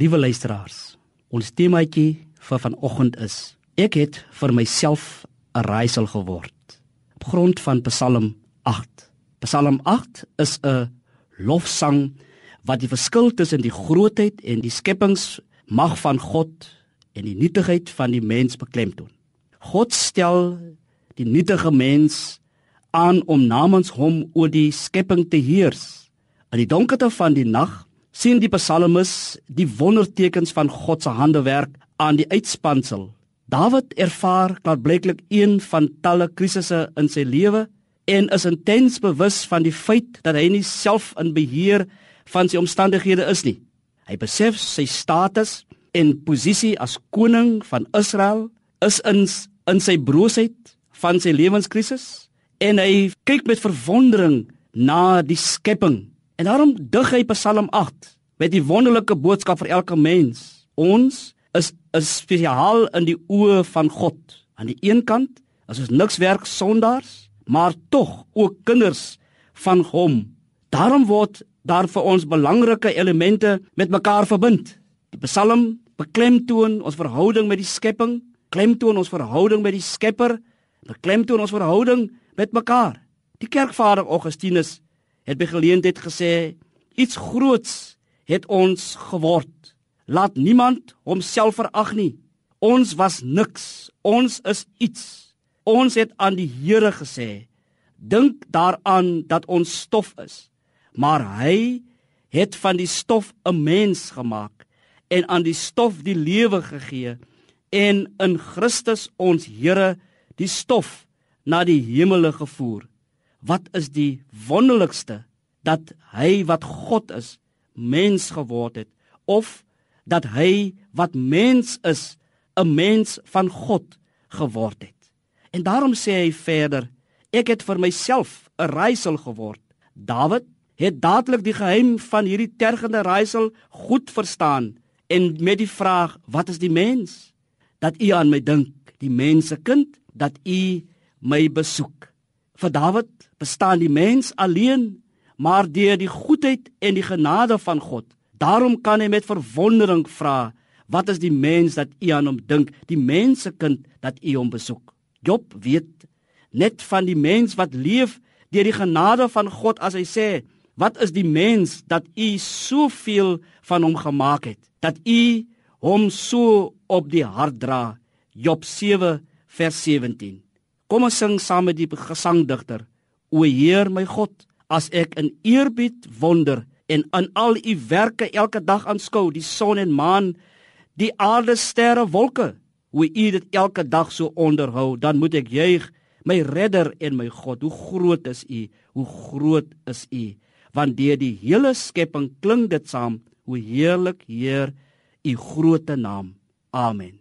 Liewe luisteraars, ons temaatjie vir vanoggend is: Ek het vir myself 'n raaisel geword. Op grond van Psalm 8. Psalm 8 is 'n lofsang wat die verskil tussen die grootheid en die skepingsmag van God en die nietigheid van die mens beklemtoon. God stel die nietige mens aan om namens hom oor die skepping te heers. In die donkerte van die nag sien die psalmis die wondertekens van God se handewerk aan die uitspansel. Dawid ervaar klaarblyklik een van talle krisisse in sy lewe en is intens bewus van die feit dat hy nie self in beheer van sy omstandighede is nie. Hy besef sy status en posisie as koning van Israel is in in sy broosheid van sy lewenskrisis en hy kyk met verwondering na die skepping. En daarom dig hy Psalm 8 met die wonderlike boodskap vir elke mens. Ons is is spesiaal in die oë van God. Aan die een kant is ons niks werk sondaars, maar tog ook kinders van hom. Daarom word daar vir ons belangrike elemente met mekaar verbind. Die Psalm beklemtoon ons verhouding met die skepping, klemtoon ons verhouding met die Skepper, beklemtoon ons verhouding met mekaar. Die kerkvader Augustinus het by geleentheid gesê iets groots het ons geword. Laat niemand homself verag nie. Ons was niks. Ons is iets. Ons het aan die Here gesê: Dink daaraan dat ons stof is. Maar hy het van die stof 'n mens gemaak en aan die stof die lewe gegee en in Christus ons Here die stof na die hemele gevoer. Wat is die wonderlikste dat hy wat God is mens geword het of dat hy wat mens is 'n mens van God geword het. En daarom sê hy verder: Ek het vir myself 'n raaisel geword. Dawid het dadelik die geheim van hierdie tergende raaisel goed verstaan en met die vraag: Wat is die mens? Dat u aan my dink, die mensekind, dat u my besoek. Vir Dawid bestaan die mens alleen, maar deur die goedheid en die genade van God. Daarom kan hy met verwondering vra, wat is die mens dat u aan hom dink, die mensekind dat u hom besoek? Job weet net van die mens wat leef deur die genade van God as hy sê, wat is die mens dat u soveel van hom gemaak het, dat u hom so op die hart dra. Job 7 vers 17. Kom ons sing saam met die gesangdigter. O Heer my God, as ek in eerbied wonder en aan al u werke elke dag aanskou, die son en maan, die aarde, sterre, wolke, hoe u dit elke dag so onderhou, dan moet ek juig, my redder en my God. Hoe groot is u? Hoe groot is u? Want deur die hele skepping klink dit saam, hoe heerlik, Heer, u groote naam. Amen.